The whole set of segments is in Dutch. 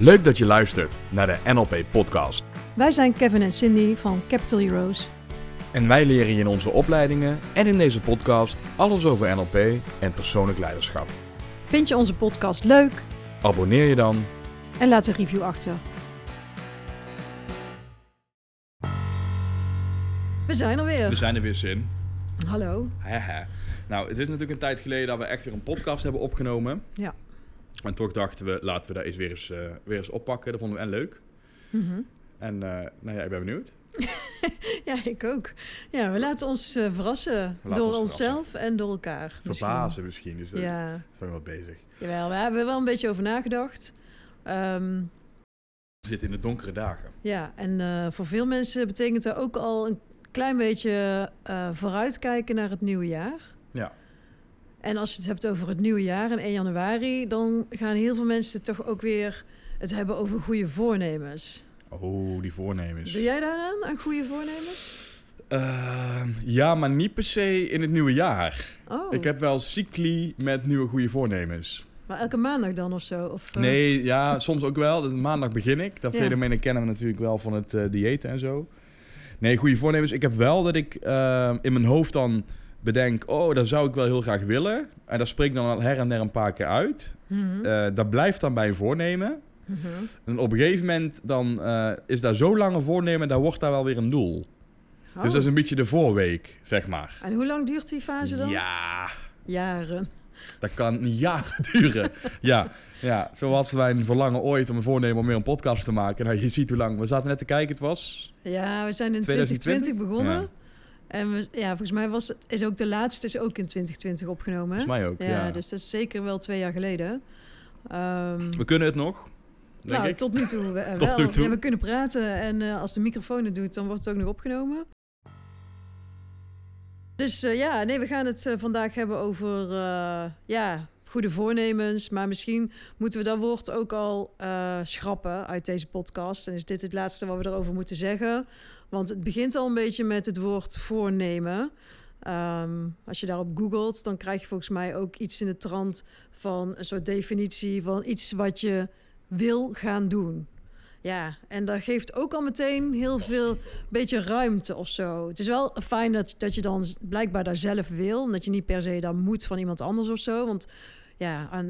Leuk dat je luistert naar de NLP Podcast. Wij zijn Kevin en Cindy van Capital Heroes. En wij leren je in onze opleidingen en in deze podcast alles over NLP en persoonlijk leiderschap. Vind je onze podcast leuk? Abonneer je dan. En laat een review achter. We zijn er weer. We zijn er weer zin. Hallo. Haha. Nou, het is natuurlijk een tijd geleden dat we echt weer een podcast hebben opgenomen. Ja. En toch dachten we, laten we dat eens weer eens, eh, weer eens oppakken. Dat vonden we en leuk. Mhm. En eh, nou ja, ik ben benieuwd. Ja, ik ook. Ja, we laten ons eh, verrassen. door ons onszelf en door elkaar. Verbazen misschien. Dus dat Ja, is wel wat bezig. jawel. We hebben er wel een beetje over nagedacht. We zitten in de donkere dagen. ja, en voor veel mensen betekent dat ook al een klein beetje vooruitkijken naar het nieuwe jaar. Ja. En als je het hebt over het nieuwe jaar en 1 januari, dan gaan heel veel mensen toch ook weer het hebben over goede voornemens. Oh, die voornemens. Doe jij daar aan, goede voornemens? Ehm, ja, maar niet per se in het nieuwe jaar. Oh, Ik heb wel cycli met nieuwe goede voornemens. maar elke maandag dan of zo? Of, eh, Nee, ja, soms ook wel. Maandag begin ik. Dat Ja. fenomeen kennen we natuurlijk wel van het diëten en zo. Nee, goede voornemens. Ik heb wel dat ik ehm, in mijn hoofd dan bedenk... oh, dat zou ik wel heel graag willen. En dat spreek ik dan al her en der een paar keer uit. Mhm, Eh, dat blijft dan bij een voornemen. mhm. En op een gegeven moment dan eh, is daar zo lang een voornemen... dan wordt daar wel weer een doel. Oh. Dus dat is een beetje de voorweek, zeg maar. En hoe lang duurt die fase dan? Ja, Jaren. dat kan jaren duren. ja, ja, zoals mijn verlangen ooit om een voornemen om weer een podcast te maken. Nou, je ziet hoe lang. We zaten net te kijken, het was... Ja, we zijn in 2020? 2020 begonnen. Ja. En we, ja, volgens mij was, is ook de laatste is ook in 2020 opgenomen. Volgens mij ook, ja. dus dat is zeker wel twee jaar geleden. Ehm, We kunnen het nog, denk nou, ik. tot nu toe we- Tot wel. nu toe. Ja, we kunnen praten en eh, als de microfoon het doet, dan wordt het ook nog opgenomen. Dus eh, ja, nee, we gaan het eh, vandaag hebben over eh, ja, goede voornemens. Maar misschien moeten we dat woord ook al eh, schrappen uit deze podcast. En is dit het laatste wat we erover moeten zeggen. Want het begint al een beetje met het woord voornemen. Ehm, als je daarop googelt, dan krijg je volgens mij ook iets in de trant van een soort definitie van iets wat je wil gaan doen. Ja, en dat geeft ook al meteen heel veel beetje ruimte of zo. Het is wel fijn dat, dat je dan blijkbaar daar zelf wil. En dat je niet per se dan moet van iemand anders of zo. Want ja,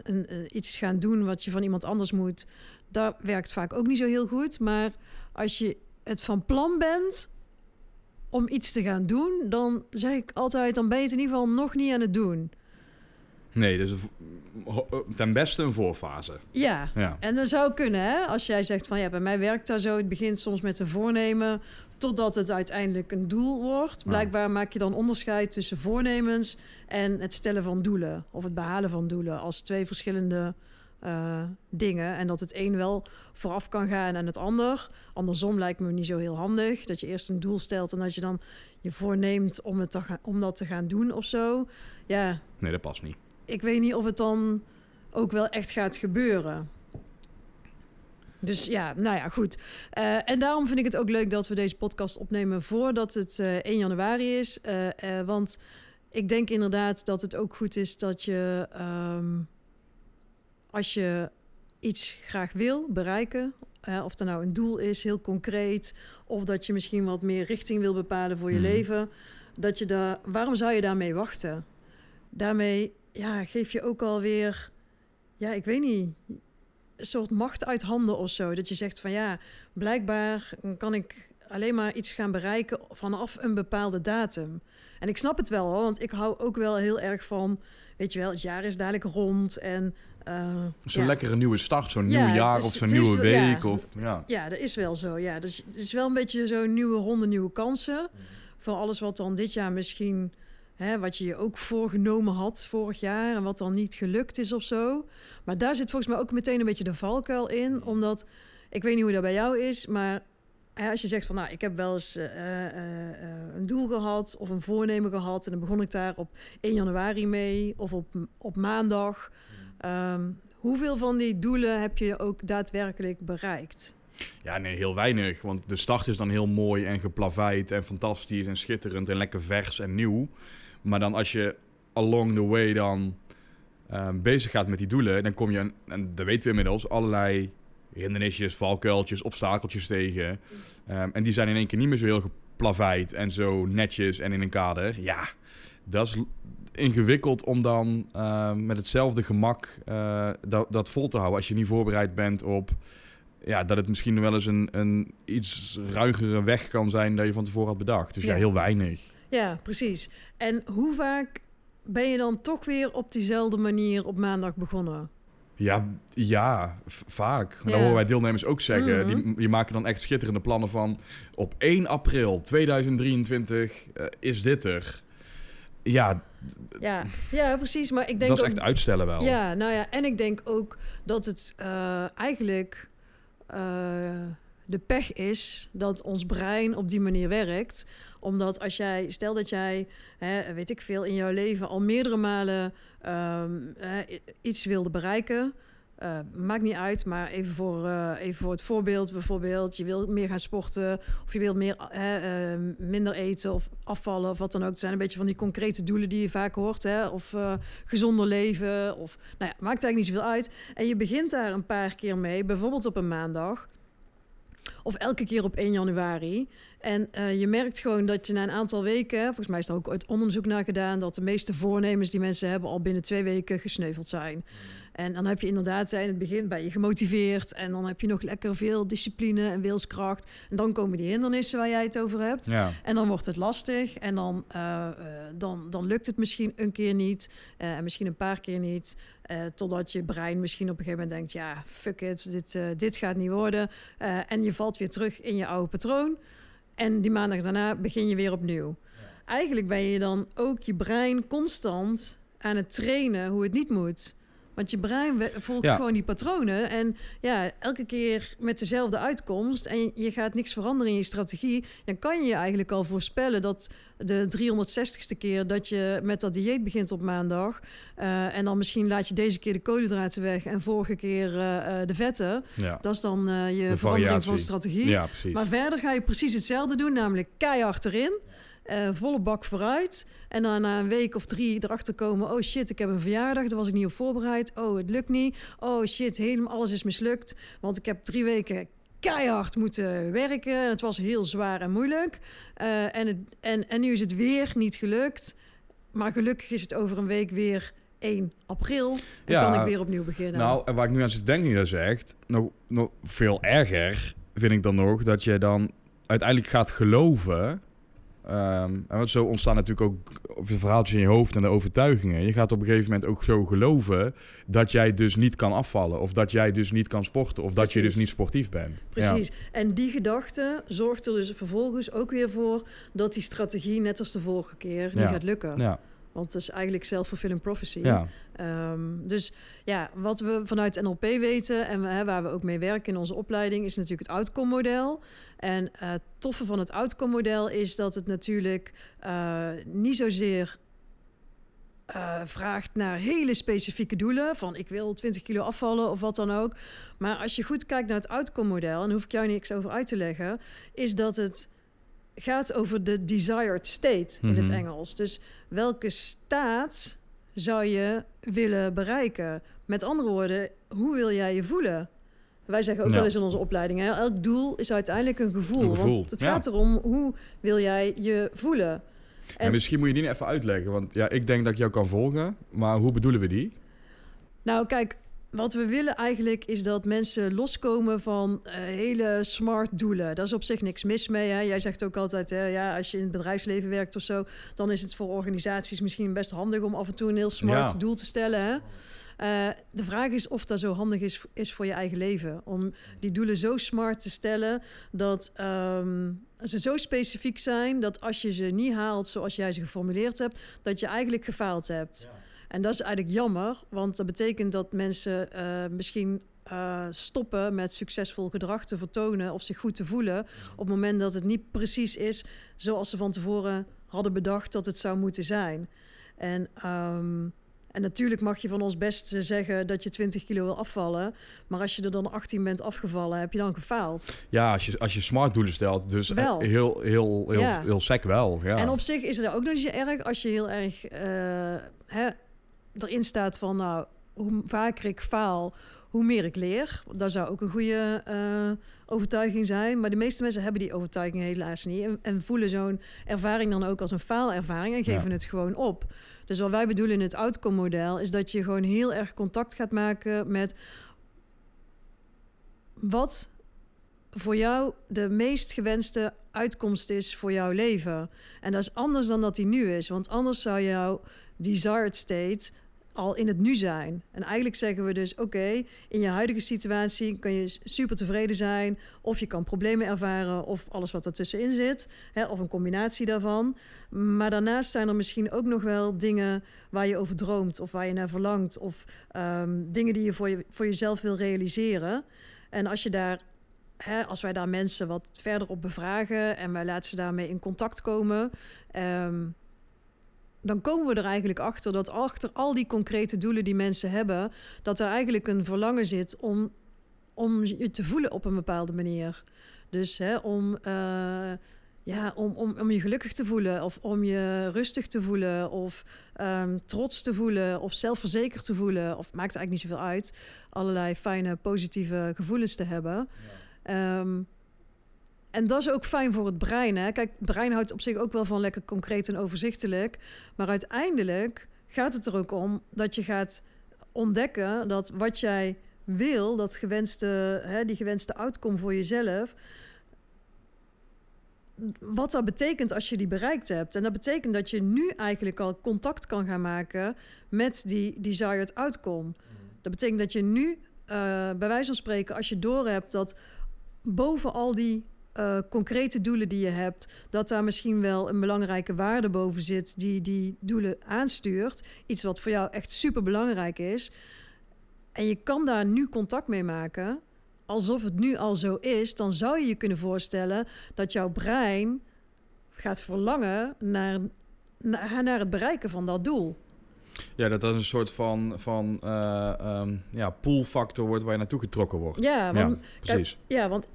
iets gaan doen wat je van iemand anders moet, dat werkt vaak ook niet zo heel goed. Maar als je het van plan bent om iets te gaan doen, dan zeg ik altijd, dan ben je het in ieder geval nog niet aan het doen. Nee, dus eh, ten beste een voorfase. Ja, Ja. En dat zou kunnen, hè? Als jij zegt van ja, bij mij werkt dat zo. Het begint soms met een voornemen, totdat het uiteindelijk een doel wordt. Ja. Blijkbaar maak je dan onderscheid tussen voornemens en het stellen van doelen. Of het behalen van doelen als twee verschillende eh, dingen. En dat het een wel vooraf kan gaan aan het ander. Andersom lijkt me niet zo heel handig. Dat je eerst een doel stelt en dat je dan je voorneemt om, het te gaan, om dat te gaan doen of zo. Ja, Nee, dat past niet. ik weet niet of het dan ook wel echt gaat gebeuren. Dus ja, nou ja, goed. Eh, en daarom vind ik het ook leuk dat we deze podcast opnemen voordat het eh 1 januari is. Want ik denk inderdaad dat het ook goed is dat je, ehm, als je iets graag wil bereiken, eh, of er nou een doel is, heel concreet, of dat je misschien wat meer richting wil bepalen voor je Mhm. leven, dat je daar, waarom zou je daarmee wachten? Daarmee ja, geef je ook alweer, ja, ik weet niet, een soort macht uit handen of zo. Dat je zegt van ja, blijkbaar kan ik alleen maar iets gaan bereiken vanaf een bepaalde datum. En ik snap het wel hoor, want ik hou ook wel heel erg van, weet je wel, het jaar is dadelijk rond en... eh, Zo'n ja. lekkere nieuwe start, zo'n Ja, nieuw jaar is- of zo'n nieuwe wel- ja. week. Of, ja. Ja, dat is wel zo. Ja, dus het is wel een beetje zo'n nieuwe ronde, nieuwe kansen. Voor alles wat dan dit jaar misschien, hè, wat je je ook voorgenomen had vorig jaar en wat dan niet gelukt is of zo. Maar daar zit volgens mij ook meteen een beetje de valkuil in, omdat ik weet niet hoe dat bij jou is, maar hè, als je zegt van nou, ik heb wel eens eh, eh, een doel gehad of een voornemen gehad en dan begon ik daar op 1 januari mee of op, op maandag. Ehm, hoeveel van die doelen heb je ook daadwerkelijk bereikt? ja, nee, heel weinig. Want de start is dan heel mooi en geplaveid en fantastisch en schitterend en lekker vers en nieuw. Maar dan als je along the way dan ehm, bezig gaat met die doelen, dan kom je, aan- en dat weten we inmiddels, allerlei hindernisjes, valkuiltjes, obstakeltjes tegen. Ehm, en die zijn in één keer niet meer zo heel geplaveid en zo netjes en in een kader. Ja, dat is ingewikkeld om dan ehm, met hetzelfde gemak eh, dat, dat vol te houden. Als je niet voorbereid bent op ja, dat het misschien wel eens een, een iets ruigere weg kan zijn dan je van tevoren had bedacht. Dus ja, Ja. heel weinig. Ja, precies. En hoe vaak ben je dan toch weer op diezelfde manier op maandag begonnen? Ja, ja vaak. Ja. Dat horen wij deelnemers ook zeggen. Mhm. die, die maken dan echt schitterende plannen van... op 1 april 2023 eh, is dit er. Ja, Ja, ja precies. Maar ik denk dat is ook- echt uitstellen wel. Ja, nou ja, en ik denk ook dat het eh, eigenlijk eh, de pech is dat ons brein op die manier werkt. Omdat als jij, stel dat jij, hè, weet ik veel, in jouw leven al meerdere malen ehm, hè, i- iets wilde bereiken. Eh, maakt niet uit, maar even voor, eh, even voor het voorbeeld bijvoorbeeld. Je wil meer gaan sporten of je wilt meer, eh, minder eten of afvallen of wat dan ook. Het zijn een beetje van die concrete doelen die je vaak hoort. Hè? Of gezonder leven. Of, nou ja, maakt eigenlijk niet zoveel uit. En je begint daar een paar keer mee, bijvoorbeeld op een maandag. Of elke keer op 1 januari. En je merkt gewoon dat je na een aantal weken, volgens mij is er ook uit onderzoek naar gedaan, dat de meeste voornemens die mensen hebben al binnen twee weken gesneuveld zijn. En dan heb je inderdaad, in het begin ben je gemotiveerd en dan heb je nog lekker veel discipline en wilskracht. En dan komen die hindernissen waar jij het over hebt. Ja. En dan wordt het lastig en dan, eh, eh, dan, dan lukt het misschien een keer niet eh, en misschien een paar keer niet. totdat je brein misschien op een gegeven moment denkt, ja, fuck it, dit, dit gaat niet worden. En je valt weer terug in je oude patroon. En die maandag daarna begin je weer opnieuw. Eigenlijk ben je dan ook je brein constant aan het trainen hoe het niet moet. Want je brein volgt Ja. gewoon die patronen. En ja, elke keer met dezelfde uitkomst. En je, gaat niks veranderen in je strategie. Dan kan je je eigenlijk al voorspellen dat de 360ste keer dat je met dat dieet begint op maandag. eh, en dan misschien laat je deze keer de koolhydraten weg en vorige keer eh, eh, de vetten. Ja. Dat is dan je De verandering van strategie. ja. Maar verder ga je precies hetzelfde doen, namelijk keihard erin. Eh, volle bak vooruit. En dan na een week of drie erachter komen... oh shit, ik heb een verjaardag, daar was ik niet op voorbereid. Oh, het lukt niet. Oh shit, helemaal alles is mislukt. Want ik heb drie weken keihard moeten werken. En het was heel zwaar en moeilijk. Eh, en, het, en, en nu is het weer niet gelukt. Maar gelukkig is het over een week weer 1 april. En Ja, kan ik weer opnieuw beginnen. Nou, en waar ik nu aan zit denken, dat zegt, nog, nog veel erger vind ik dan nog dat je dan uiteindelijk gaat geloven. Ehm, en want zo ontstaan natuurlijk ook de verhaaltjes in je hoofd en de overtuigingen. Je gaat op een gegeven moment ook zo geloven dat jij dus niet kan afvallen. Of dat jij dus niet kan sporten. Of dat je dus niet sportief bent. Precies. En die gedachte zorgt er dus vervolgens ook weer voor dat die strategie, net als de vorige keer, niet gaat lukken. Ja, Want het is eigenlijk self-fulfilling prophecy. ja. Ehm, dus ja, wat we vanuit NLP weten en we, hè, waar we ook mee werken in onze opleiding, is natuurlijk het outcome-model. En eh, het toffe van het outcome-model is dat het natuurlijk eh, niet zozeer eh, vraagt naar hele specifieke doelen. Van ik wil 20 kilo afvallen of wat dan ook. Maar als je goed kijkt naar het outcome-model, en daar hoef ik jou niks over uit te leggen, is dat het gaat over de desired state in het Mhm. Engels. Dus welke staat zou je willen bereiken? Met andere woorden, hoe wil jij je voelen? Wij zeggen ook Ja. wel eens in onze opleiding, hè, elk doel is uiteindelijk een gevoel. Een gevoel, Want het ja. gaat erom, hoe wil jij je voelen? En, En- misschien moet je die even uitleggen. Want ja, ik denk dat ik jou kan volgen. Maar hoe bedoelen we die? Nou, kijk, wat we willen eigenlijk is dat mensen loskomen van eh, hele smart doelen. Daar is op zich niks mis mee. Hè? Jij zegt ook altijd, hè, ja, als je in het bedrijfsleven werkt of zo, dan is het voor organisaties misschien best handig om af en toe een heel smart Ja. doel te stellen. Hè? Eh, de vraag is of dat zo handig is, is voor je eigen leven. Om die doelen zo smart te stellen dat ehm, ze zo specifiek zijn dat als je ze niet haalt zoals jij ze geformuleerd hebt, dat je eigenlijk gefaald hebt. En dat is eigenlijk jammer, want dat betekent dat mensen eh, misschien eh, stoppen met succesvol gedrag te vertonen of zich goed te voelen op het moment dat het niet precies is zoals ze van tevoren hadden bedacht dat het zou moeten zijn. En, ehm, en natuurlijk mag je van ons best eh, zeggen dat je 20 kilo wil afvallen, maar als je er dan 18 bent afgevallen, heb je dan gefaald. Ja, als je, als je smart doelen stelt. Dus Wel. eh, heel, heel, heel, Ja. heel sec wel. Ja. En op zich is het ook nog niet zo erg als je heel erg eh, hè, erin staat van, nou, hoe vaker ik faal, hoe meer ik leer. Dat zou ook een goede uh, overtuiging zijn. Maar de meeste mensen hebben die overtuiging helaas niet. En, en voelen zo'n ervaring dan ook als een faalervaring en geven het gewoon op. Dus wat wij bedoelen in het outcome-model is dat je gewoon heel erg contact gaat maken met wat voor jou de meest gewenste uitkomst is voor jouw leven. En dat is anders dan dat die nu is. Want anders zou jouw desired state al in het nu zijn. En eigenlijk zeggen we dus: oké, in je huidige situatie kan je super tevreden zijn, of je kan problemen ervaren, of alles wat ertussenin zit, hè, of een combinatie daarvan. Maar daarnaast zijn er misschien ook nog wel dingen waar je over droomt, of waar je naar verlangt, of um, dingen die je voor, je voor jezelf wil realiseren. En als je daar als wij daar mensen wat verder op bevragen en wij laten ze daarmee in contact komen, um, dan komen we er eigenlijk achter dat achter al die concrete doelen die mensen hebben, dat er eigenlijk een verlangen zit om, om je te voelen op een bepaalde manier. Dus hè, om, uh, ja, om, om, om je gelukkig te voelen, of om je rustig te voelen, of um, trots te voelen, of zelfverzekerd te voelen, of maakt eigenlijk niet zoveel uit. Allerlei fijne, positieve gevoelens te hebben. Ja. Um, en dat is ook fijn voor het brein. Hè? Kijk, het brein houdt op zich ook wel van lekker concreet en overzichtelijk. Maar uiteindelijk gaat het er ook om dat je gaat ontdekken dat wat jij wil, dat gewenste, hè, die gewenste outcome voor jezelf, wat dat betekent als je die bereikt hebt. En dat betekent dat je nu eigenlijk al contact kan gaan maken met die desired outcome. Mm. Dat betekent dat je nu, uh, bij wijze van spreken, als je doorhebt dat boven al die uh, concrete doelen die je hebt, dat daar misschien wel een belangrijke waarde boven zit die die doelen aanstuurt. Iets wat voor jou echt super belangrijk is. En je kan daar nu contact mee maken, alsof het nu al zo is, dan zou je je kunnen voorstellen dat jouw brein gaat verlangen naar, naar, naar het bereiken van dat doel. Ja, dat dat een soort van, van uh, um, ja, poolfactor wordt waar je naartoe getrokken wordt. Ja, want, ja, precies. ja, want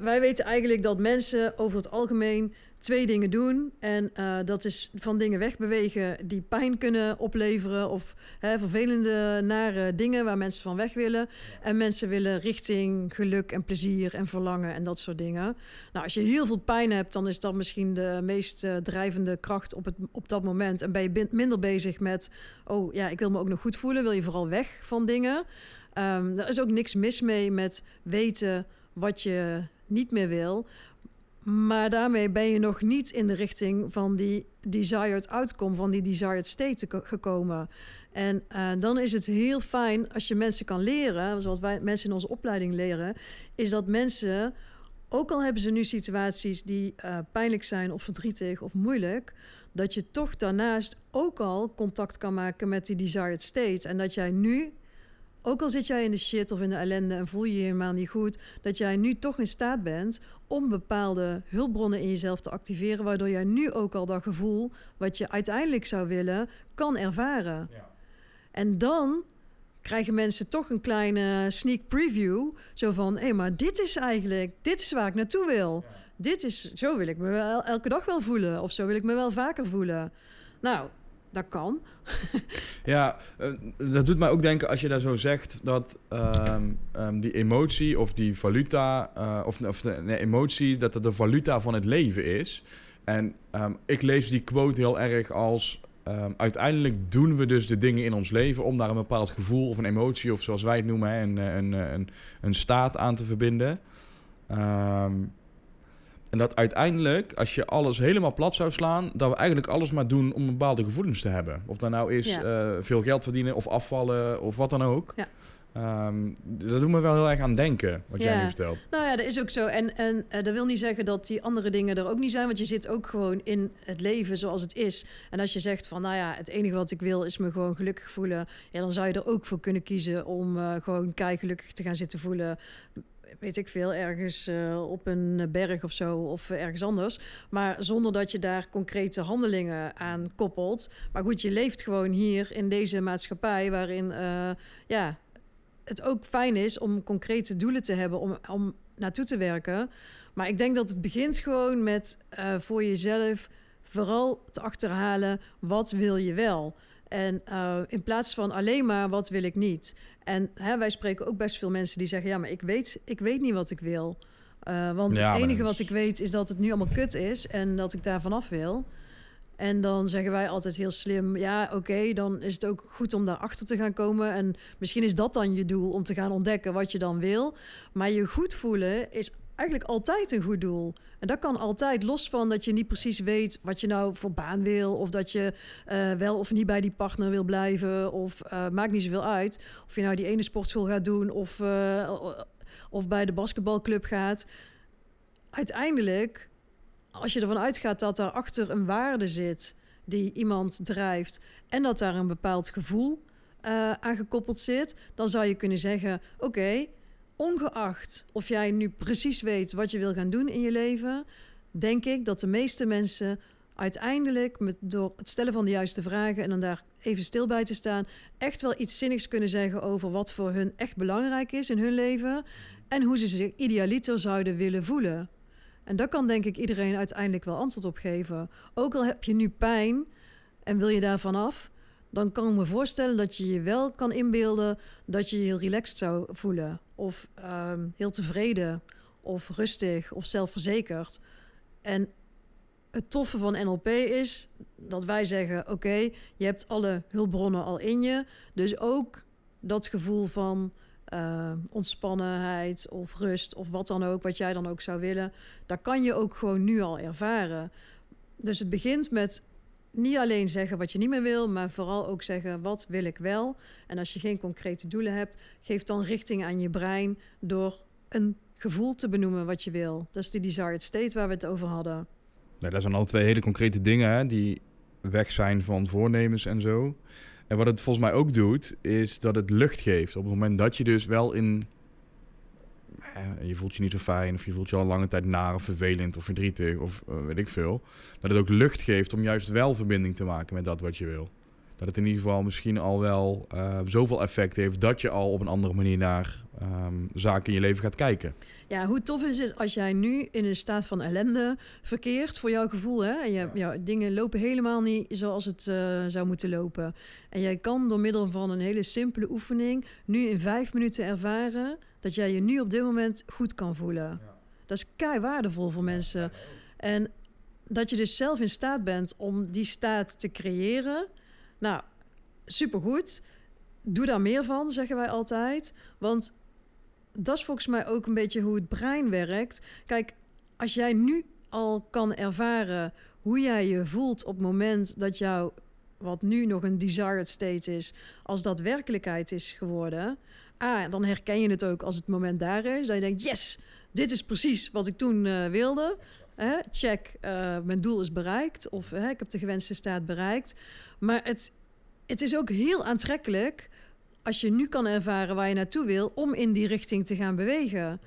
wij weten eigenlijk dat mensen over het algemeen twee dingen doen. En uh, dat is van dingen wegbewegen die pijn kunnen opleveren. Of hè, vervelende, nare dingen waar mensen van weg willen. En mensen willen richting geluk en plezier en verlangen en dat soort dingen. Nou, als je heel veel pijn hebt, dan is dat misschien de meest uh, drijvende kracht op, het, op dat moment. En ben je minder bezig met, oh ja, ik wil me ook nog goed voelen. Wil je vooral weg van dingen. Um, er is ook niks mis mee met weten wat je niet meer wil. Maar daarmee ben je nog niet in de richting van die desired outcome, van die desired state gekomen. En uh, dan is het heel fijn als je mensen kan leren, zoals wij mensen in onze opleiding leren, is dat mensen, ook al hebben ze nu situaties die uh, pijnlijk zijn of verdrietig of moeilijk, dat je toch daarnaast ook al contact kan maken met die desired state. En dat jij nu ook al zit jij in de shit of in de ellende en voel je je helemaal niet goed, dat jij nu toch in staat bent om bepaalde hulpbronnen in jezelf te activeren, waardoor jij nu ook al dat gevoel wat je uiteindelijk zou willen, kan ervaren. Ja. En dan krijgen mensen toch een kleine sneak preview. Zo van, hé, hey, maar dit is eigenlijk, dit is waar ik naartoe wil. Dit is, zo wil ik me wel elke dag wel voelen. Of zo wil ik me wel vaker voelen. Nou, dat kan. ja, uh, dat doet mij ook denken als je daar zo zegt dat um, um, die emotie of die valuta, uh, of, of de emotie, dat het de valuta van het leven is. En um, ik lees die quote heel erg als uiteindelijk doen we dus de dingen in ons leven om daar een bepaald gevoel of een emotie of zoals wij het noemen, een, een, een, een staat aan te verbinden. Um, en dat uiteindelijk, als je alles helemaal plat zou slaan, dat we eigenlijk alles maar doen om bepaalde gevoelens te hebben. Of dat nou is eh, veel geld verdienen of afvallen of wat dan ook. Ja. Um, dat doet me wel heel erg aan denken, wat jij nu vertelt. Nou ja, dat is ook zo. En, en uh, dat wil niet zeggen dat die andere dingen er ook niet zijn. Want je zit ook gewoon in het leven zoals het is. En als je zegt van, nou ja, het enige wat ik wil is me gewoon gelukkig voelen. Ja, dan zou je er ook voor kunnen kiezen om uh, gewoon kei gelukkig te gaan zitten voelen weet ik veel, ergens uh, op een berg of zo of ergens anders. Maar zonder dat je daar concrete handelingen aan koppelt. Maar goed, je leeft gewoon hier in deze maatschappij waarin uh, ja, het ook fijn is om concrete doelen te hebben om, om naartoe te werken. Maar ik denk dat het begint gewoon met uh, voor jezelf vooral te achterhalen wat wil je wel. En uh, in plaats van alleen maar wat wil ik niet. En hè, wij spreken ook best veel mensen die zeggen: ja, maar ik weet, ik weet niet wat ik wil. Uh, want Ja, het enige wat ik weet is dat het nu allemaal kut is en dat ik daar vanaf wil. En dan zeggen wij altijd heel slim: ja, oké, dan is het ook goed om daarachter te gaan komen. En misschien is dat dan je doel om te gaan ontdekken wat je dan wil. Maar je goed voelen is eigenlijk altijd een goed doel. En dat kan altijd, los van dat je niet precies weet wat je nou voor baan wil. Of dat je eh, wel of niet bij die partner wil blijven. Of eh, maakt niet zoveel uit. Of je nou die ene sportschool gaat doen of, eh, of bij de basketbalclub gaat. Uiteindelijk, als je ervan uitgaat dat daarachter een waarde zit die iemand drijft. En dat daar een bepaald gevoel aan gekoppeld zit. Dan zou je kunnen zeggen, oké, ongeacht of jij nu precies weet wat je wil gaan doen in je leven, denk ik dat de meeste mensen uiteindelijk met, door het stellen van de juiste vragen en dan daar even stil bij te staan, echt wel iets zinnigs kunnen zeggen over wat voor hun echt belangrijk is in hun leven en hoe ze zich idealiter zouden willen voelen. En daar kan denk ik iedereen uiteindelijk wel antwoord op geven. Ook al heb je nu pijn en wil je daarvan af, dan kan ik me voorstellen dat je je wel kan inbeelden dat je je heel relaxed zou voelen. Of ehm, heel tevreden, of rustig, of zelfverzekerd. En het toffe van NLP is dat wij zeggen: oké, je hebt alle hulpbronnen al in je. Dus ook dat gevoel van eh, ontspannenheid of rust of wat dan ook, wat jij dan ook zou willen, dat kan je ook gewoon nu al ervaren. Dus het begint met niet alleen zeggen wat je niet meer wil, maar vooral ook zeggen wat wil ik wel. En als je geen concrete doelen hebt, geef dan richting aan je brein door een gevoel te benoemen wat je wil. Dat is die desired state waar we het over hadden. Nee, dat zijn al twee hele concrete dingen hè, die weg zijn van voornemens en zo. En wat het volgens mij ook doet, is dat het lucht geeft. Op het moment dat je dus wel in... Je voelt je niet zo fijn, of je voelt je al lange tijd naar of vervelend of verdrietig of eh, weet ik veel. Dat het ook lucht geeft om juist wel verbinding te maken met dat wat je wil. Dat het in ieder geval misschien al wel eh, zoveel effect heeft dat je al op een andere manier naar ehm, zaken in je leven gaat kijken. Ja, hoe tof is het als jij nu in een staat van ellende verkeert voor jouw gevoel. Hè? En je, jouw dingen lopen helemaal niet zoals het eh, zou moeten lopen. En jij kan door middel van een hele simpele oefening nu in vijf minuten ervaren dat jij je nu op dit moment goed kan voelen. Dat is kei waardevol voor mensen. En dat je dus zelf in staat bent om die staat te creëren. Nou, supergoed. Doe daar meer van, zeggen wij altijd. Want dat is volgens mij ook een beetje hoe het brein werkt. Kijk, als jij nu al kan ervaren hoe jij je voelt op het moment dat jouw, wat nu nog een desired state is, als dat werkelijkheid is geworden. Ah, dan herken je het ook als het moment daar is. Dat je denkt, yes, dit is precies wat ik toen eh, wilde. Check, eh, mijn doel is bereikt. Of ik heb de gewenste staat bereikt. Maar het, het is ook heel aantrekkelijk als je nu kan ervaren waar je naartoe wil, om in die richting te gaan bewegen.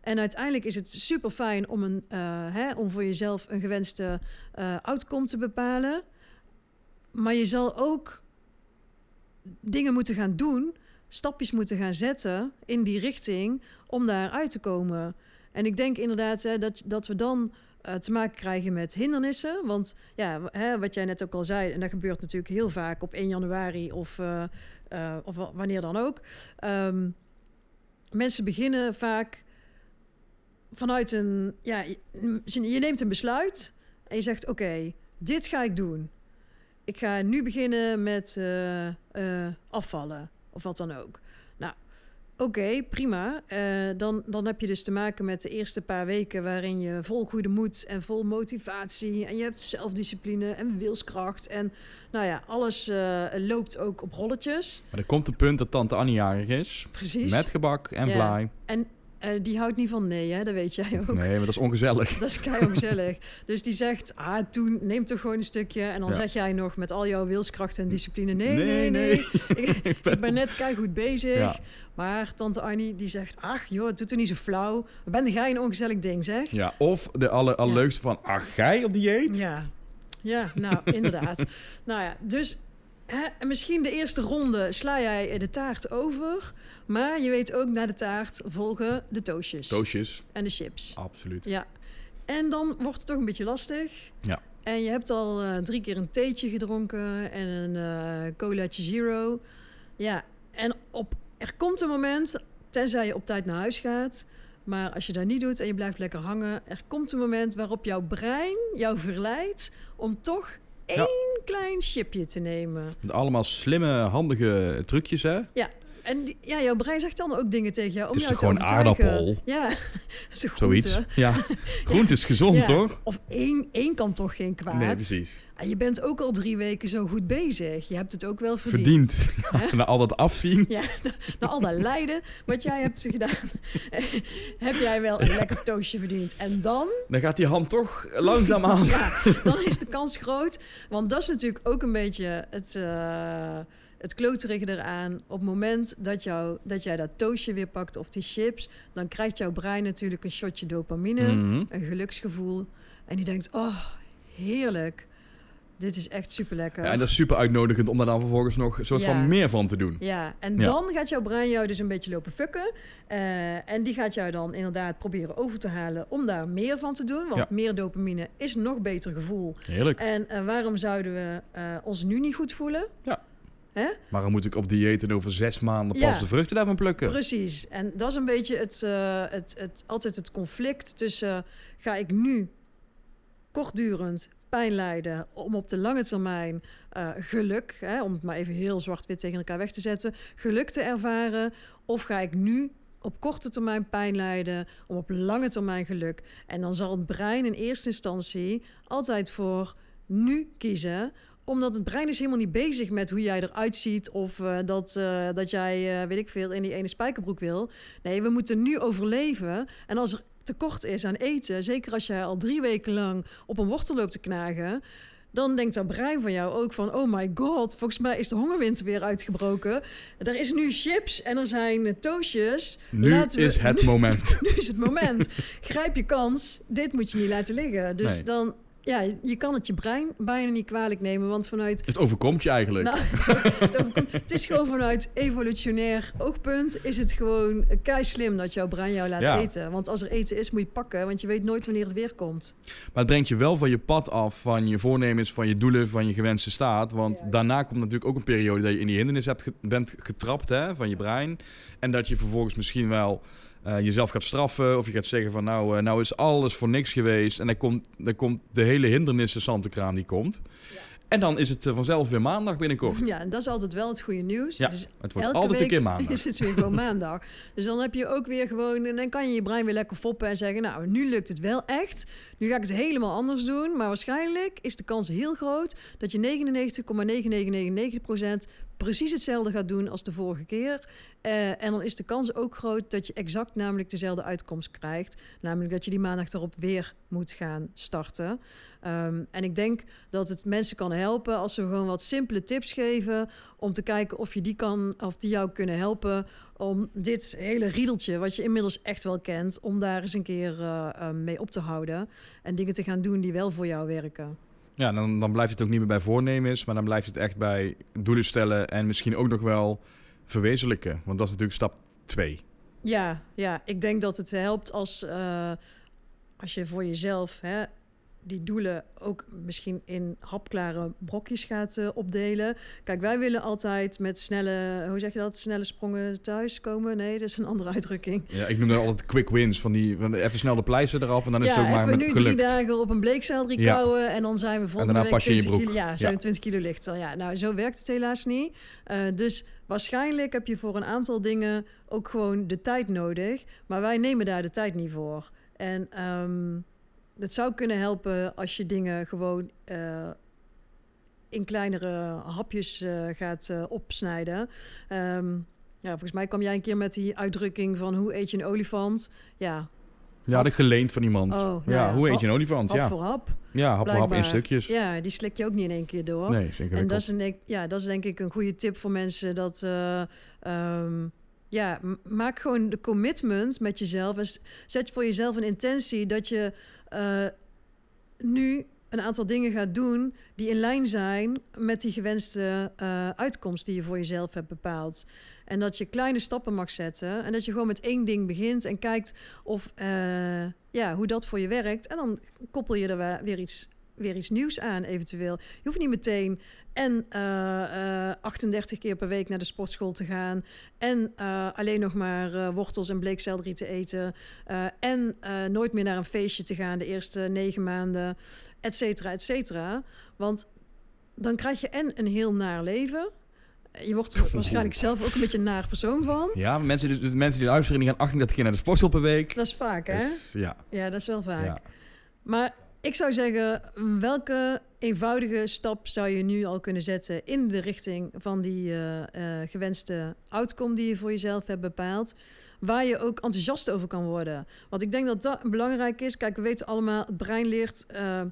En uiteindelijk is het super fijn om, eh, om voor jezelf een gewenste outcome te bepalen. Maar je zal ook dingen moeten gaan doen, stapjes moeten gaan zetten in die richting om daar uit te komen. En ik denk inderdaad hè, dat, dat we dan eh, te maken krijgen met hindernissen. Want ja, hè, wat jij net ook al zei, en dat gebeurt natuurlijk heel vaak op 1 januari of, eh, eh, of wa- wanneer dan ook. Ehm, mensen beginnen vaak vanuit een. Ja, je, neemt een besluit en je zegt: Oké, dit ga ik doen. Ik ga nu beginnen met afvallen of wat dan ook. Nou, oké, prima. Eh, dan, dan heb je dus te maken met de eerste paar weken waarin je vol goede moed en vol motivatie en je hebt zelfdiscipline en wilskracht en nou ja, alles eh, loopt ook op rolletjes. Maar er komt een punt dat tante Annie jarig is. Precies. Met gebak en Ja. vlaai. En eh, die houdt niet van nee, hè? dat weet jij ook. Nee, maar dat is ongezellig. Dat is keihard gezellig. Dus die zegt, ah, toen neem toch gewoon een stukje. En dan Ja. zeg jij nog met al jouw wilskracht en discipline... nee, nee, Nee, ik, ik ben net keihard bezig. Ja. Maar tante Arnie die zegt, ach joh, het doet er niet zo flauw. Ben jij een ongezellig ding, zeg? Ja, of de alle, allerleukste van, ach, jij op dieet? Ja, ja nou, inderdaad. nou ja, dus hè, en misschien de eerste ronde sla jij de taart over. Maar je weet ook, na de taart volgen de toastjes. Toosjes, En de chips. absoluut. Ja. En dan wordt het toch een beetje lastig. Ja. En je hebt al eh, drie keer een theetje gedronken en een eh colaatje zero. Ja, en op, er komt een moment, tenzij je op tijd naar huis gaat... maar als je dat niet doet en je blijft lekker hangen... er komt een moment waarop jouw brein jou verleidt om toch Ja. Één klein chipje te nemen. Met allemaal slimme, handige trucjes, hè? En die- ja, jouw brein zegt dan ook dingen tegen jou om Het is jou gewoon aardappel? Ja, zo Zoiets. Ja. Groente is gezond, Ja. toch? Of één, één kan toch geen kwaad? Nee, precies. Je bent ook al drie weken zo goed bezig. Je hebt het ook wel verdiend. Verdiend. Na al dat afzien. Ja, na al dat lijden wat jij hebt gedaan, heb jij wel een lekker toastje verdiend. En dan, Dan gaat die hand toch langzaam aan. ja, dan is de kans groot. Want dat is natuurlijk ook een beetje het, eh het kloterige eraan. Op het moment dat, jou, dat jij dat toastje weer pakt of die chips... dan krijgt jouw brein natuurlijk een shotje dopamine, Mhm. een geluksgevoel. En die denkt, oh, heerlijk. Dit is echt super lekker. Ja, en dat is super uitnodigend om daar dan vervolgens nog een soort Ja. van meer van te doen. Ja, en Ja. dan gaat jouw brein jou dus een beetje lopen fucken. Eh, en die gaat jou dan inderdaad proberen over te halen om daar meer van te doen. Want Ja. meer dopamine is nog beter gevoel. Heerlijk. En eh, waarom zouden we eh, ons nu niet goed voelen? Waarom moet ik op dieet en over zes maanden pas Ja. de vruchten daarvan plukken? Precies. En dat is een beetje het, het, het, altijd het conflict tussen... ga ik nu kortdurend pijn lijden om op de lange termijn eh, geluk... Hè, om het maar even heel zwart-wit tegen elkaar weg te zetten... geluk te ervaren? Of ga ik nu op korte termijn pijn lijden om op lange termijn geluk? En dan zal het brein in eerste instantie altijd voor nu kiezen omdat het brein is helemaal niet bezig met hoe jij eruit ziet... of eh, dat, eh, dat jij, weet ik veel, in die ene spijkerbroek wil. Nee, we moeten nu overleven. En als er tekort is aan eten... zeker als jij al drie weken lang op een wortel loopt te knagen... dan denkt dat brein van jou ook van... oh my god, volgens mij is de hongerwinter weer uitgebroken. Er is nu chips en er zijn toastjes. Nu Laten we- is het moment. Nu is het moment. Grijp je kans. Dit moet je niet laten liggen. Dus Nee. dan... Ja, je kan het je brein bijna niet kwalijk nemen, want vanuit Het overkomt je eigenlijk. nou, het, overkomt- het is gewoon vanuit evolutionair oogpunt is het gewoon kei slim dat jouw brein jou laat Ja. eten. Want als er eten is, moet je pakken, want je weet nooit wanneer het weer komt. Maar het brengt je wel van je pad af, van je voornemens, van je doelen, van je gewenste staat. Want Juist. daarna komt natuurlijk ook een periode dat je in die hindernis hebt bent getrapt hè, van je brein. En dat je vervolgens misschien wel eh, jezelf gaat straffen. Of je gaat zeggen van nou, eh, nou is alles voor niks geweest. En dan komt, dan komt de hele hindernissen zantekraan die komt. En dan is het eh, vanzelf weer maandag binnenkort. Ja, en dat is altijd wel het goede nieuws. Ja, Dus Het wordt elke altijd week een keer maandag. is het weer gewoon maandag. Dus dan heb je ook weer gewoon... En dan kan je je brein weer lekker foppen en zeggen... Nou, nu lukt het wel echt. Nu ga ik het helemaal anders doen. Maar waarschijnlijk is de kans heel groot... dat je 99,9999% precies hetzelfde gaat doen als de vorige keer. Eh, en dan is de kans ook groot dat je exact namelijk dezelfde uitkomst krijgt. Namelijk dat je die maandag erop weer moet gaan starten. Ehm, en ik denk dat het mensen kan helpen als we gewoon wat simpele tips geven om te kijken of je die kan of die jou kunnen helpen om dit hele riedeltje wat je inmiddels echt wel kent, om daar eens een keer eh, eh, mee op te houden en dingen te gaan doen die wel voor jou werken. Ja, dan, dan blijft het ook niet meer bij voornemens, maar dan blijft het echt bij doelen stellen en misschien ook nog wel verwezenlijken. Want dat is natuurlijk stap 2. Ja, ja, ik denk dat het helpt als, eh, als je voor jezelf hè, die doelen ook misschien in hapklare brokjes gaat eh, opdelen. Kijk, wij willen altijd met snelle, hoe zeg je dat, snelle sprongen thuis komen. Nee, dat is een andere uitdrukking. Ja, ik noem dat altijd quick wins. Van die, van even snel de pleister eraf en dan is het ook maar met nu drie dagen op een bleekselderie Ja. kouwen en dan zijn we volgende daarna week pas je in je 20 broek. kilo, ja, zijn Ja. we 20 kilo lichter. Ja, nou, zo werkt het helaas niet. Eh, dus waarschijnlijk heb je voor een aantal dingen ook gewoon de tijd nodig. Maar wij nemen daar de tijd niet voor. En ehm het zou kunnen helpen als je dingen gewoon eh, in kleinere hapjes eh, gaat eh, opsnijden. Ehm, ja, volgens mij kwam jij een keer met die uitdrukking van hoe eet je een olifant? Ja, Ja, had ik geleend van iemand. Oh, nou ja, ja, hoe eet hap- je een olifant? hap Ja, voor hap. ja hap voor hap in stukjes. Ja, die slik je ook niet in één keer door. Nee, zeker. en dat is, een, ja, dat is denk ik een goede tip voor mensen. Dat, eh, ehm, ja, maak gewoon de commitment met jezelf. En zet voor jezelf een intentie dat je eh, nu een aantal dingen gaat doen die in lijn zijn met die gewenste eh, uitkomst die je voor jezelf hebt bepaald. En dat je kleine stappen mag zetten. En dat je gewoon met één ding begint en kijkt of, eh, ja, hoe dat voor je werkt. En dan koppel je er weer iets weer iets nieuws aan, eventueel. Je hoeft niet meteen en eh, eh, 38 keer per week naar de sportschool te gaan. En eh, alleen nog maar eh, wortels en bleekselderie te eten. eh, en eh, nooit meer naar een feestje te gaan de eerste negen maanden. Et cetera, et cetera. Want dan krijg je en een heel naar leven. Je wordt er waarschijnlijk zelf ook een beetje een naar persoon van. Ja, mensen, dus, dus mensen die luisteren, die gaan 38 keer naar de sportschool per week. Dat is vaak, hè? Dus, ja. Ja, dat is wel vaak. ja. Maar ik zou zeggen, welke eenvoudige stap zou je nu al kunnen zetten in de richting van die eh, eh, gewenste outcome die je voor jezelf hebt bepaald, waar je ook enthousiast over kan worden? Want ik denk dat dat belangrijk is. Kijk, we weten allemaal, het brein leert eh,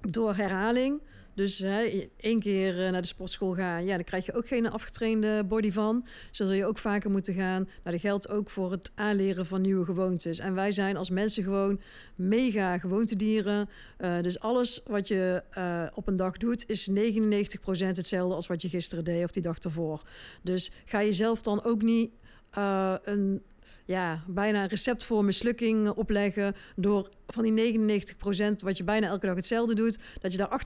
door herhaling. Dus hè, één keer eh, naar de sportschool gaan, ja, dan krijg je ook geen afgetrainde body van. Zul je ook vaker moeten gaan. Nou, dat geldt ook voor het aanleren van nieuwe gewoontes. En wij zijn als mensen gewoon mega gewoontedieren. Eh, dus alles wat je eh, op een dag doet, is 99% hetzelfde als wat je gisteren deed of die dag ervoor. Dus ga jezelf dan ook niet een ja, bijna een recept voor mislukking opleggen door van die 99% wat je bijna elke dag hetzelfde doet, dat je daar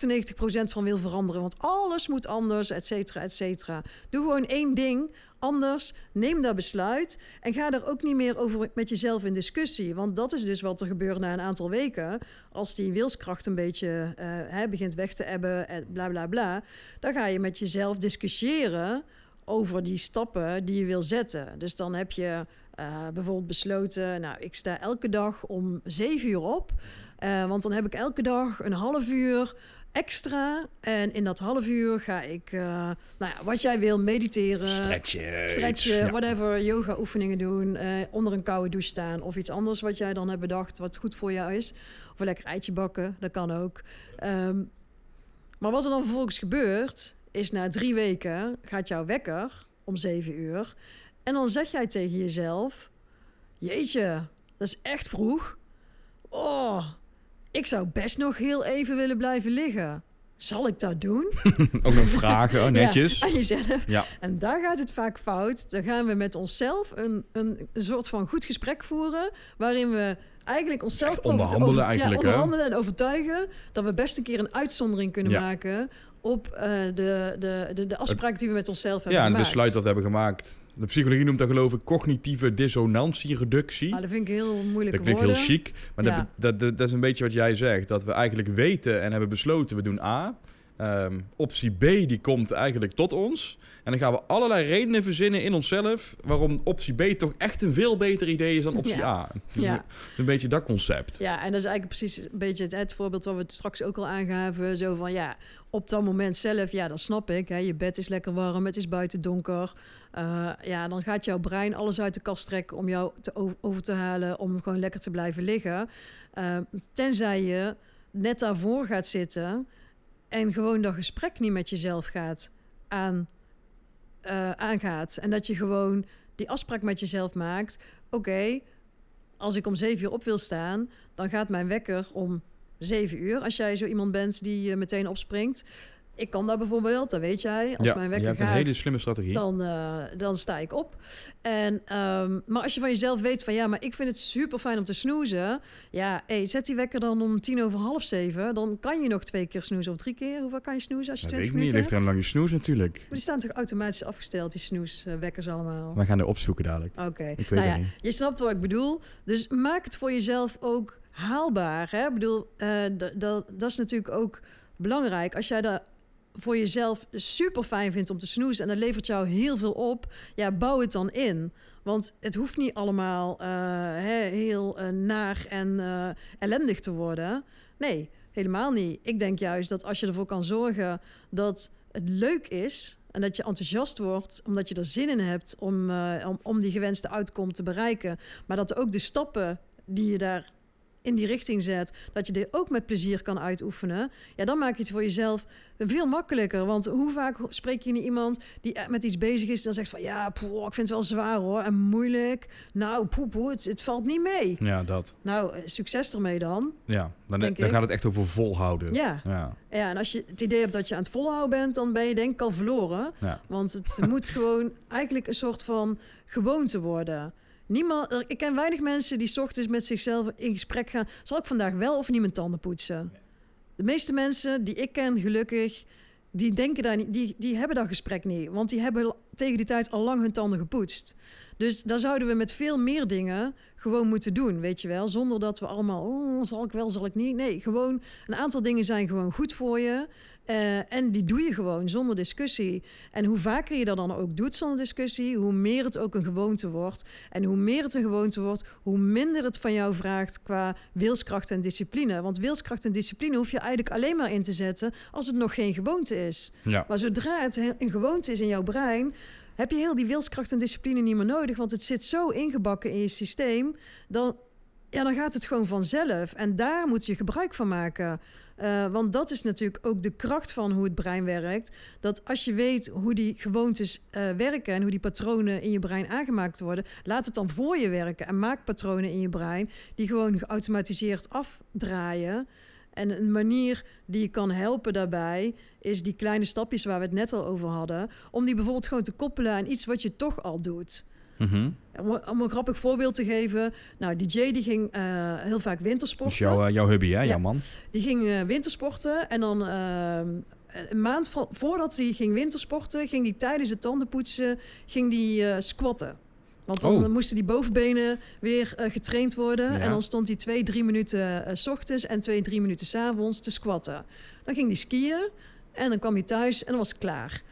98% van wil veranderen. Want alles moet anders, et cetera, et cetera. Doe gewoon één ding anders, neem dat besluit en ga er ook niet meer over met jezelf in discussie. Want dat is dus wat er gebeurt na een aantal weken. Als die wilskracht een beetje eh, hè, begint weg te ebben, en bla bla bla, dan ga je met jezelf discussiëren over die stappen die je wil zetten. Dus dan heb je eh, bijvoorbeeld besloten, nou, ik sta elke dag om zeven uur op. Eh, want dan heb ik elke dag een half uur extra. En in dat half uur ga ik, eh, nou ja, wat jij wil, mediteren. Stretchen. Stretchen, Ja. whatever, yoga oefeningen doen, onder een koude douche staan of iets anders wat jij dan hebt bedacht wat goed voor jou is. Of een lekker eitje bakken, dat kan ook. Ehm, maar wat er dan vervolgens gebeurt, is na drie weken gaat jouw wekker om zeven uur. En dan zeg jij tegen jezelf, jeetje, dat is echt vroeg. Oh, ik zou best nog heel even willen blijven liggen. Zal ik dat doen? Ook nog vragen, oh, netjes. Ja, aan jezelf. Ja. En daar gaat het vaak fout. Dan gaan we met onszelf een, een, een soort van goed gesprek voeren. Waarin we eigenlijk onszelf Echt onderhandelen over- eigenlijk, Ja, hè? onderhandelen en overtuigen. Dat we best een keer een uitzondering kunnen Ja. maken. Op eh, de, de, de, de afspraak die we met onszelf hebben Ja, en het gemaakt. besluit dat we hebben gemaakt. De psychologie noemt dat geloof ik cognitieve dissonantiereductie. Ah, dat vind ik heel moeilijk Dat klinkt heel chic, maar Ja. dat, dat, dat, dat is een beetje wat jij zegt. Dat we eigenlijk weten en hebben besloten, we doen A. Ehm, optie B, die komt eigenlijk tot ons. En dan gaan we allerlei redenen verzinnen in onszelf... waarom optie B toch echt een veel beter idee is dan optie Ja. A. Dus Ja. Een beetje dat concept. Ja, en dat is eigenlijk precies een beetje het, het voorbeeld wat we straks ook al aangaven. Zo van ja, op dat moment zelf, ja, dat snap ik. Hè, je bed is lekker warm, het is buiten donker. Eh, ja, dan gaat jouw brein alles uit de kast trekken om jou te over, over te halen, om gewoon lekker te blijven liggen. Eh, tenzij je net daarvoor gaat zitten en gewoon dat gesprek niet met jezelf gaat aan, eh, aangaat. En dat je gewoon die afspraak met jezelf maakt. Oké, als ik om zeven uur op wil staan, dan gaat mijn wekker om zeven uur. Als jij zo iemand bent die eh, meteen opspringt. Ik kan dat bijvoorbeeld, dat weet jij. Als ja, mijn je wekker hebt een gaat, hele slimme strategie. dan, eh, dan sta ik op. En, ehm, maar als je van jezelf weet van ja, maar ik vind het super fijn om te snoezen. Ja, hey, zet die wekker dan om tien over half zeven. Dan kan je nog twee keer snoezen of drie keer. Hoeveel kan je snoezen als je dat twintig ik niet, minuten ligt hebt? aan lang je snoes natuurlijk. Maar die staan toch automatisch afgesteld, die snoeswekkers allemaal? We gaan er opzoeken dadelijk. Oké. Ik weet Nou ja, niet. je snapt wat ik bedoel. Dus maak het voor jezelf ook haalbaar. Hè? Ik bedoel, d- dat- dat is natuurlijk ook belangrijk. Als jij dat voor jezelf super fijn vindt om te snoezen en dat levert jou heel veel op, ja, bouw het dan in. Want het hoeft niet allemaal eh, heel eh, naar en eh, ellendig te worden. Nee, helemaal niet. Ik denk juist dat als je ervoor kan zorgen dat het leuk is en dat je enthousiast wordt omdat je er zin in hebt om, om, om die gewenste uitkom te bereiken, maar dat ook de stappen die je daar in die richting zet, dat je dit ook met plezier kan uitoefenen, ja, dan maak je het voor jezelf veel makkelijker. Want hoe vaak spreek je niet iemand die echt met iets bezig is, dan zegt van ja, poeh, ik vind het wel zwaar hoor en moeilijk. Nou, poe, poe, het, het valt niet mee. Ja, dat. Nou, eh, succes ermee dan. Ja, dan, Denk dan gaat het echt over volhouden. Ja. Ja, Ja, en als je het idee hebt dat je aan het volhouden bent, dan ben je denk ik al verloren. ja. Want het moet gewoon eigenlijk een soort van gewoonte worden. Niemand, ik ken weinig mensen die ochtends met zichzelf in gesprek gaan. Zal ik vandaag wel of niet mijn tanden poetsen? De meeste mensen die ik ken, gelukkig, die denken daar niet, die, die hebben dat gesprek niet. Want die hebben tegen die tijd al lang hun tanden gepoetst. Dus daar zouden we met veel meer dingen gewoon moeten doen, weet je wel. Zonder dat we allemaal, oh, zal ik wel, zal ik niet. Nee, gewoon een aantal dingen zijn gewoon goed voor je. Uh, en die doe je gewoon zonder discussie. En hoe vaker je dat dan ook doet zonder discussie, hoe meer het ook een gewoonte wordt. En hoe meer het een gewoonte wordt, hoe minder het van jou vraagt qua wilskracht en discipline. Want wilskracht en discipline hoef je eigenlijk alleen maar in te zetten als het nog geen gewoonte is. Ja. Maar zodra het een gewoonte is in jouw brein, heb je heel die wilskracht en discipline niet meer nodig. Want het zit zo ingebakken in je systeem. Dan, ja, dan gaat het gewoon vanzelf. En daar moet je gebruik van maken. Uh, want dat is natuurlijk ook de kracht van hoe het brein werkt. Dat als je weet hoe die gewoontes uh, werken en hoe die patronen in je brein aangemaakt worden, laat het dan voor je werken en maak patronen in je brein die gewoon geautomatiseerd afdraaien. En een manier die je kan helpen daarbij is die kleine stapjes waar we het net al over hadden, om die bijvoorbeeld gewoon te koppelen aan iets wat je toch al doet. Mm om, een grappig voorbeeld te geven. Nou, DJ die ging uh, heel vaak wintersporten. Dat is jouw, uh, jouw hubby, hè? Ja. Jouw man. Die ging uh, wintersporten en dan een maand voordat hij ging wintersporten... ging hij tijdens het tandenpoetsen ging die, squatten. Want dan Oh. moesten die bovenbenen weer eh, getraind worden. Ja. En dan stond hij twee, drie minuten eh, s ochtends en twee, drie minuten s avonds te squatten. Dan ging hij skiën en dan kwam hij thuis en dan was het klaar.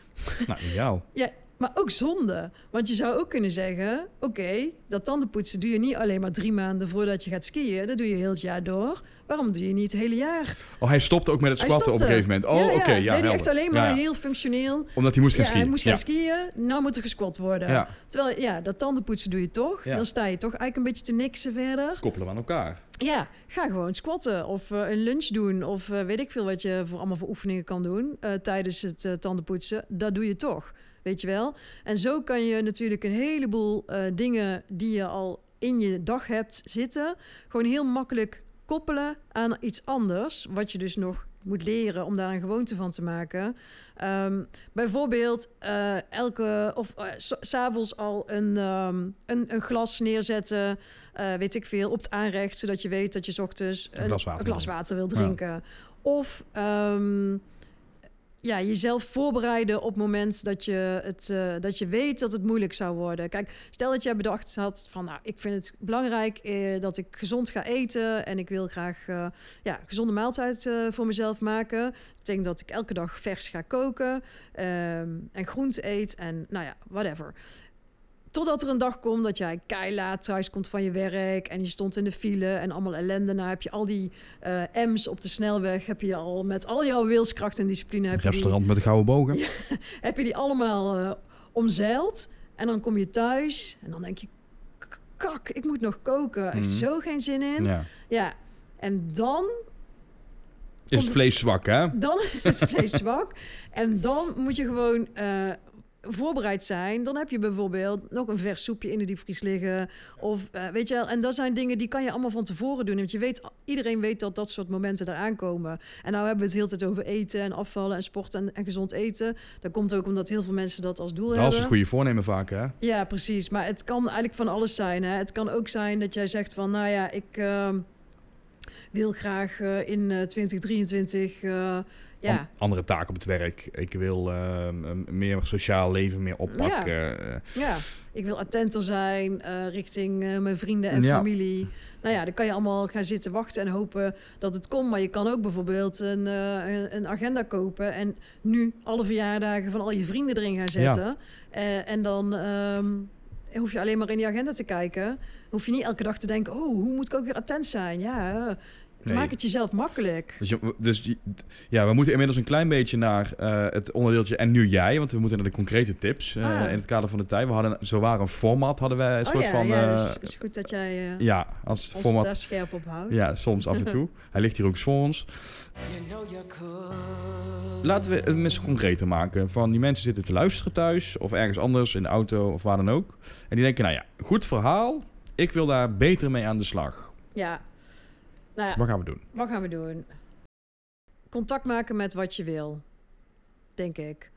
Nou, ideaal. Ja, maar ook zonde. Want je zou ook kunnen zeggen... oké, dat tandenpoetsen doe je niet alleen maar drie maanden voordat je gaat skiën. Dat doe je heel het jaar door. Waarom doe je niet het hele jaar? Oh, hij stopte ook met het squatten op een gegeven moment. Oh, ja, oké. ja. ja, nee, die echt alleen maar Ja, heel functioneel. Omdat hij moest gaan Ja, skiën. hij moest gaan skiën. Nou moet er gesquat worden. Terwijl, ja, dat tandenpoetsen doe je toch. Dan sta je toch eigenlijk een beetje te niksen verder. koppelen we aan elkaar. Ja, ga gewoon squatten of eh, een lunch doen of eh, weet ik veel wat je voor allemaal voor oefeningen kan doen eh, tijdens het tandenpoetsen. Dat doe je toch, weet je wel. En zo kan je natuurlijk een heleboel eh, dingen die je al in je dag hebt zitten, gewoon heel makkelijk koppelen aan iets anders, wat je dus nog moet leren om daar een gewoonte van te maken. Ehm, bijvoorbeeld eh, elke of eh, s- s'avonds al een, ehm, een, een glas neerzetten, weet ik veel, op het aanrecht, zodat je weet dat je 's ochtends Een glas water een glas wil. water wil Ja. drinken. Of ehm, ja, jezelf voorbereiden op het moment dat je, het, eh, dat je weet dat het moeilijk zou worden. Kijk, stel dat jij bedacht had van, nou, ik vind het belangrijk eh, dat ik gezond ga eten en ik wil graag eh, ja, gezonde maaltijd voor mezelf maken. Dat betekent dat ik elke dag vers ga koken ehm, en groente eet en nou ja, whatever. Totdat er een dag komt dat jij keilaat thuis komt van je werk en je stond in de file en allemaal ellende. Nou heb je al die eh M's op de snelweg, heb je al met al jouw wilskracht en discipline, heb die, Restaurant met de gouden bogen. heb je die allemaal eh, omzeild. En dan kom je thuis en dan denk je, "K- kak, ik moet nog koken. Echt Mhm. zo geen zin in. Ja. Ja. En dan, Is het vlees zwak, hè? dan is het vlees zwak. En dan moet je gewoon eh, voorbereid zijn. Dan heb je bijvoorbeeld nog een vers soepje in de diepvries liggen. Of eh, weet je wel, en dat zijn dingen die kan je allemaal van tevoren doen. Want je weet, iedereen weet dat dat soort momenten eraan komen. En nou hebben we het heel tijd over eten en afvallen en sporten en, en gezond eten. Dat komt ook omdat heel veel mensen dat als doel Dat hebben. is het goede voornemen vaak, hè? Ja, precies. Maar het kan eigenlijk van alles zijn. Hè? Het kan ook zijn dat jij zegt van, nou ja, ik ehm, wil graag eh, in eh, 2023, eh, ja, An- andere taken op het werk. Ik wil een meer sociaal leven, meer oppakken. Eh, ja, ik wil attenter zijn eh, richting eh, mijn vrienden en Ja. familie. Nou ja, dan kan je allemaal gaan zitten wachten en hopen dat het komt. Maar je kan ook bijvoorbeeld een, eh, een- een agenda kopen en nu alle verjaardagen van al je vrienden erin gaan zetten. En dan ehm, hoef je alleen maar in die agenda te kijken. Hoef je niet elke dag te denken, oh, hoe moet ik ook weer attent zijn? Ja, Nee. maak het jezelf makkelijk. Dus, je- dus ja, we moeten inmiddels een klein beetje naar eh, het onderdeeltje en nu jij, want we moeten naar de concrete tips eh, Ah. in het kader van de tijd. We hadden zo waar een format, hadden wij een oh soort ja, van. ja eh, dus het is goed dat jij ja, als ons format. daar scherp op houdt. Ja, soms af en toe. Hij ligt hier ook voor ons. Laten we het eens concreter maken. Van die mensen zitten te luisteren thuis of ergens anders in de auto of waar dan ook. En die denken, nou ja, goed verhaal. Ik wil daar beter mee aan de slag. Ja. Nou ja, Wat gaan we doen? wat gaan we doen? Contact maken met wat je wil, denk ik.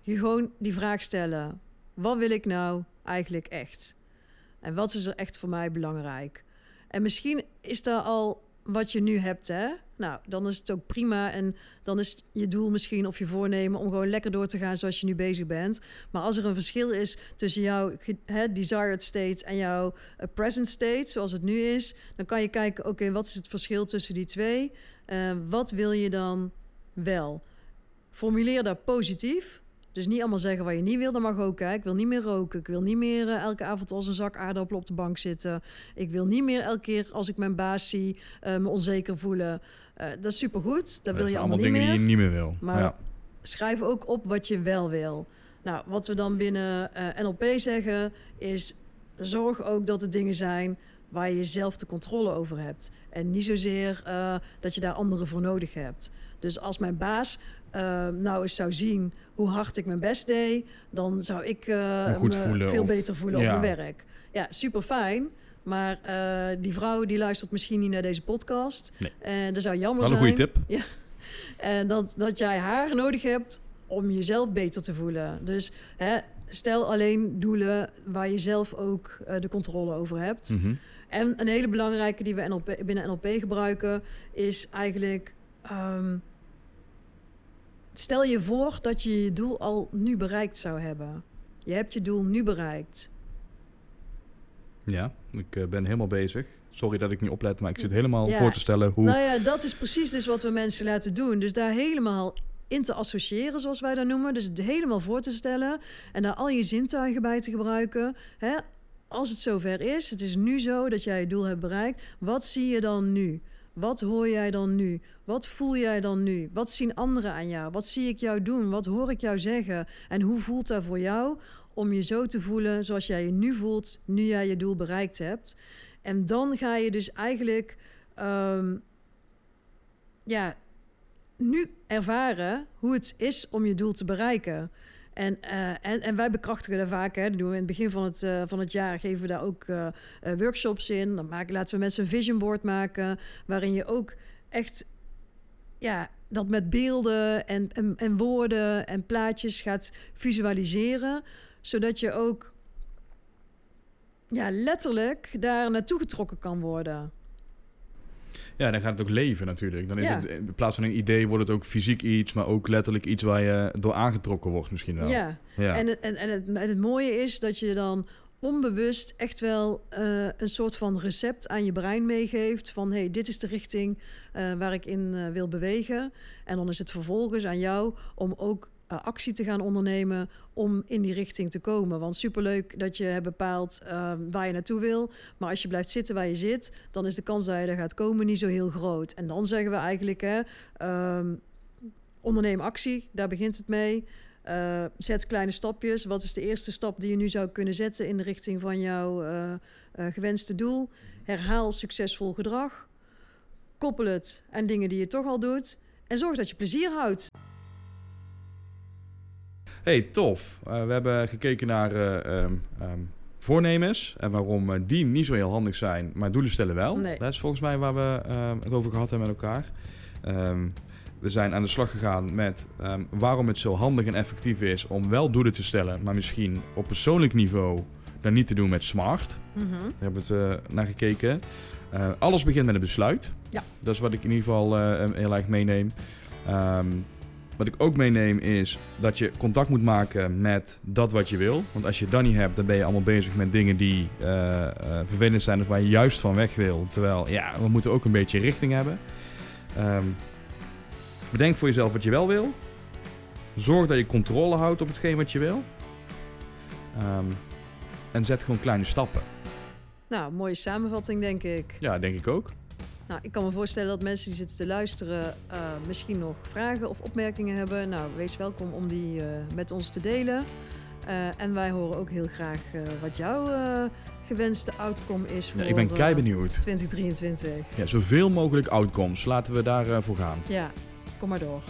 Je gewoon die vraag stellen. Wat wil ik nou eigenlijk echt? En wat is er echt voor mij belangrijk? En misschien is daar al wat je nu hebt, hè? Nou, dan is het ook prima. En dan is je doel misschien of je voornemen om gewoon lekker door te gaan zoals je nu bezig bent. Maar als er een verschil is tussen jouw desired state en jouw uh, present state, zoals het nu is, dan kan je kijken, oké, wat is het verschil tussen die twee? Uh, wat wil je dan wel? Formuleer dat positief. Dus niet allemaal zeggen wat je niet wil. Dat mag ook. Hè. Ik wil niet meer roken. Ik wil niet meer uh, elke avond als een zak aardappelen op de bank zitten. Ik wil niet meer elke keer als ik mijn baas zie uh, me onzeker voelen. Uh, dat is supergoed. Dat wil je allemaal, allemaal niet dingen meer. die je niet meer wil. Maar ja. schrijf ook op wat je wel wil. Nou, wat we dan binnen NLP zeggen is... zorg ook dat het dingen zijn waar je zelf de controle over hebt. En niet zozeer dat je daar anderen voor nodig hebt. Dus als mijn baas uh, nou eens zou zien hoe hard ik mijn best deed, dan zou ik uh, goed voelen veel of, beter voelen ja. op mijn werk. Ja, super fijn. Maar uh, die vrouw die luistert misschien niet naar deze podcast. Nee. En dat zou jammer Wel een zijn. goede tip. Ja. En dat, dat jij haar nodig hebt om jezelf beter te voelen. Dus hè, stel alleen doelen waar je zelf ook uh, de controle over hebt. Mm -hmm. En een hele belangrijke die we NLP, binnen NLP gebruiken is eigenlijk. Um, Stel je voor dat je je doel al nu bereikt zou hebben. Je hebt je doel nu bereikt. Ja, ik uh, ben helemaal bezig. Sorry dat ik niet oplet, maar ik zit helemaal ja. voor te stellen hoe... Nou ja, dat is precies dus wat we mensen laten doen. Dus daar helemaal in te associëren, zoals wij dat noemen. Dus het helemaal voor te stellen. En daar al je zintuigen bij te gebruiken. Hè? Als het zover is, het is nu zo dat jij je doel hebt bereikt. Wat zie je dan nu? Wat hoor jij dan nu? Wat voel jij dan nu? Wat zien anderen aan jou? Wat zie ik jou doen? Wat hoor ik jou zeggen? En hoe voelt dat voor jou om je zo te voelen zoals jij je nu voelt, nu jij je doel bereikt hebt? En dan ga je dus eigenlijk, um, ja, nu ervaren hoe het is om je doel te bereiken. En, uh, en, en, wij bekrachtigen daar vaak. Hè. Dat doen we in het begin van het, uh, van het jaar. Geven we daar ook uh, workshops in. Dan laten we mensen een vision board maken. Waarin je ook echt ja, dat met beelden en, en, en woorden en plaatjes gaat visualiseren. Zodat je ook ja, letterlijk daar naartoe getrokken kan worden. Ja, dan gaat het ook leven natuurlijk. Dan is Ja. het, in plaats van een idee wordt het ook fysiek iets, maar ook letterlijk iets waar je door aangetrokken wordt misschien wel. Ja, Ja. En, het, en, en, het, en het mooie is dat je dan onbewust echt wel eh, een soort van recept aan je brein meegeeft van hey, dit is de richting eh, waar ik in eh, wil bewegen. En dan is het vervolgens aan jou om ook actie te gaan ondernemen om in die richting te komen. Want superleuk dat je hebt bepaald eh, waar je naartoe wil. Maar als je blijft zitten waar je zit, dan is de kans dat je er gaat komen niet zo heel groot. En dan zeggen we eigenlijk, hè, ehm, onderneem actie, daar begint het mee. Uh, zet kleine stapjes. Wat is de eerste stap die je nu zou kunnen zetten in de richting van jouw uh, gewenste doel? Herhaal succesvol gedrag. Koppel het aan dingen die je toch al doet. En zorg dat je plezier houdt. Hey, tof. Uh, we hebben gekeken naar uh, um, um, voornemens en waarom uh, die niet zo heel handig zijn, maar doelen stellen wel. Nee. Dat is volgens mij waar we het over gehad hebben met elkaar. Um, we zijn aan de slag gegaan met waarom het zo handig en effectief is om wel doelen te stellen, maar misschien op persoonlijk niveau dan niet te doen met smart. Mm -hmm. Daar hebben we het naar gekeken. alles begint met een besluit. Ja. Dat is wat ik in ieder geval heel erg meeneem. Um, wat ik ook meeneem is dat je contact moet maken met dat wat je wil. Want als je dat niet hebt, dan ben je allemaal bezig met dingen die uh, uh, vervelend zijn of waar je juist van weg wil. Terwijl, ja, we moeten ook een beetje richting hebben. Um, bedenk voor jezelf wat je wel wil. Zorg dat je controle houdt op hetgeen wat je wil. Um, en zet gewoon kleine stappen. Nou, mooie samenvatting denk ik. Ja, denk ik ook. Nou, ik kan me voorstellen dat mensen die zitten te luisteren uh, misschien nog vragen of opmerkingen hebben. Nou, wees welkom om die uh, met ons te delen. Uh, en wij horen ook heel graag wat jouw gewenste outcome is voor ja, ik ben kei benieuwd. 2023. Ja, zoveel mogelijk outcomes. Laten we daarvoor voor gaan. Ja, kom maar door.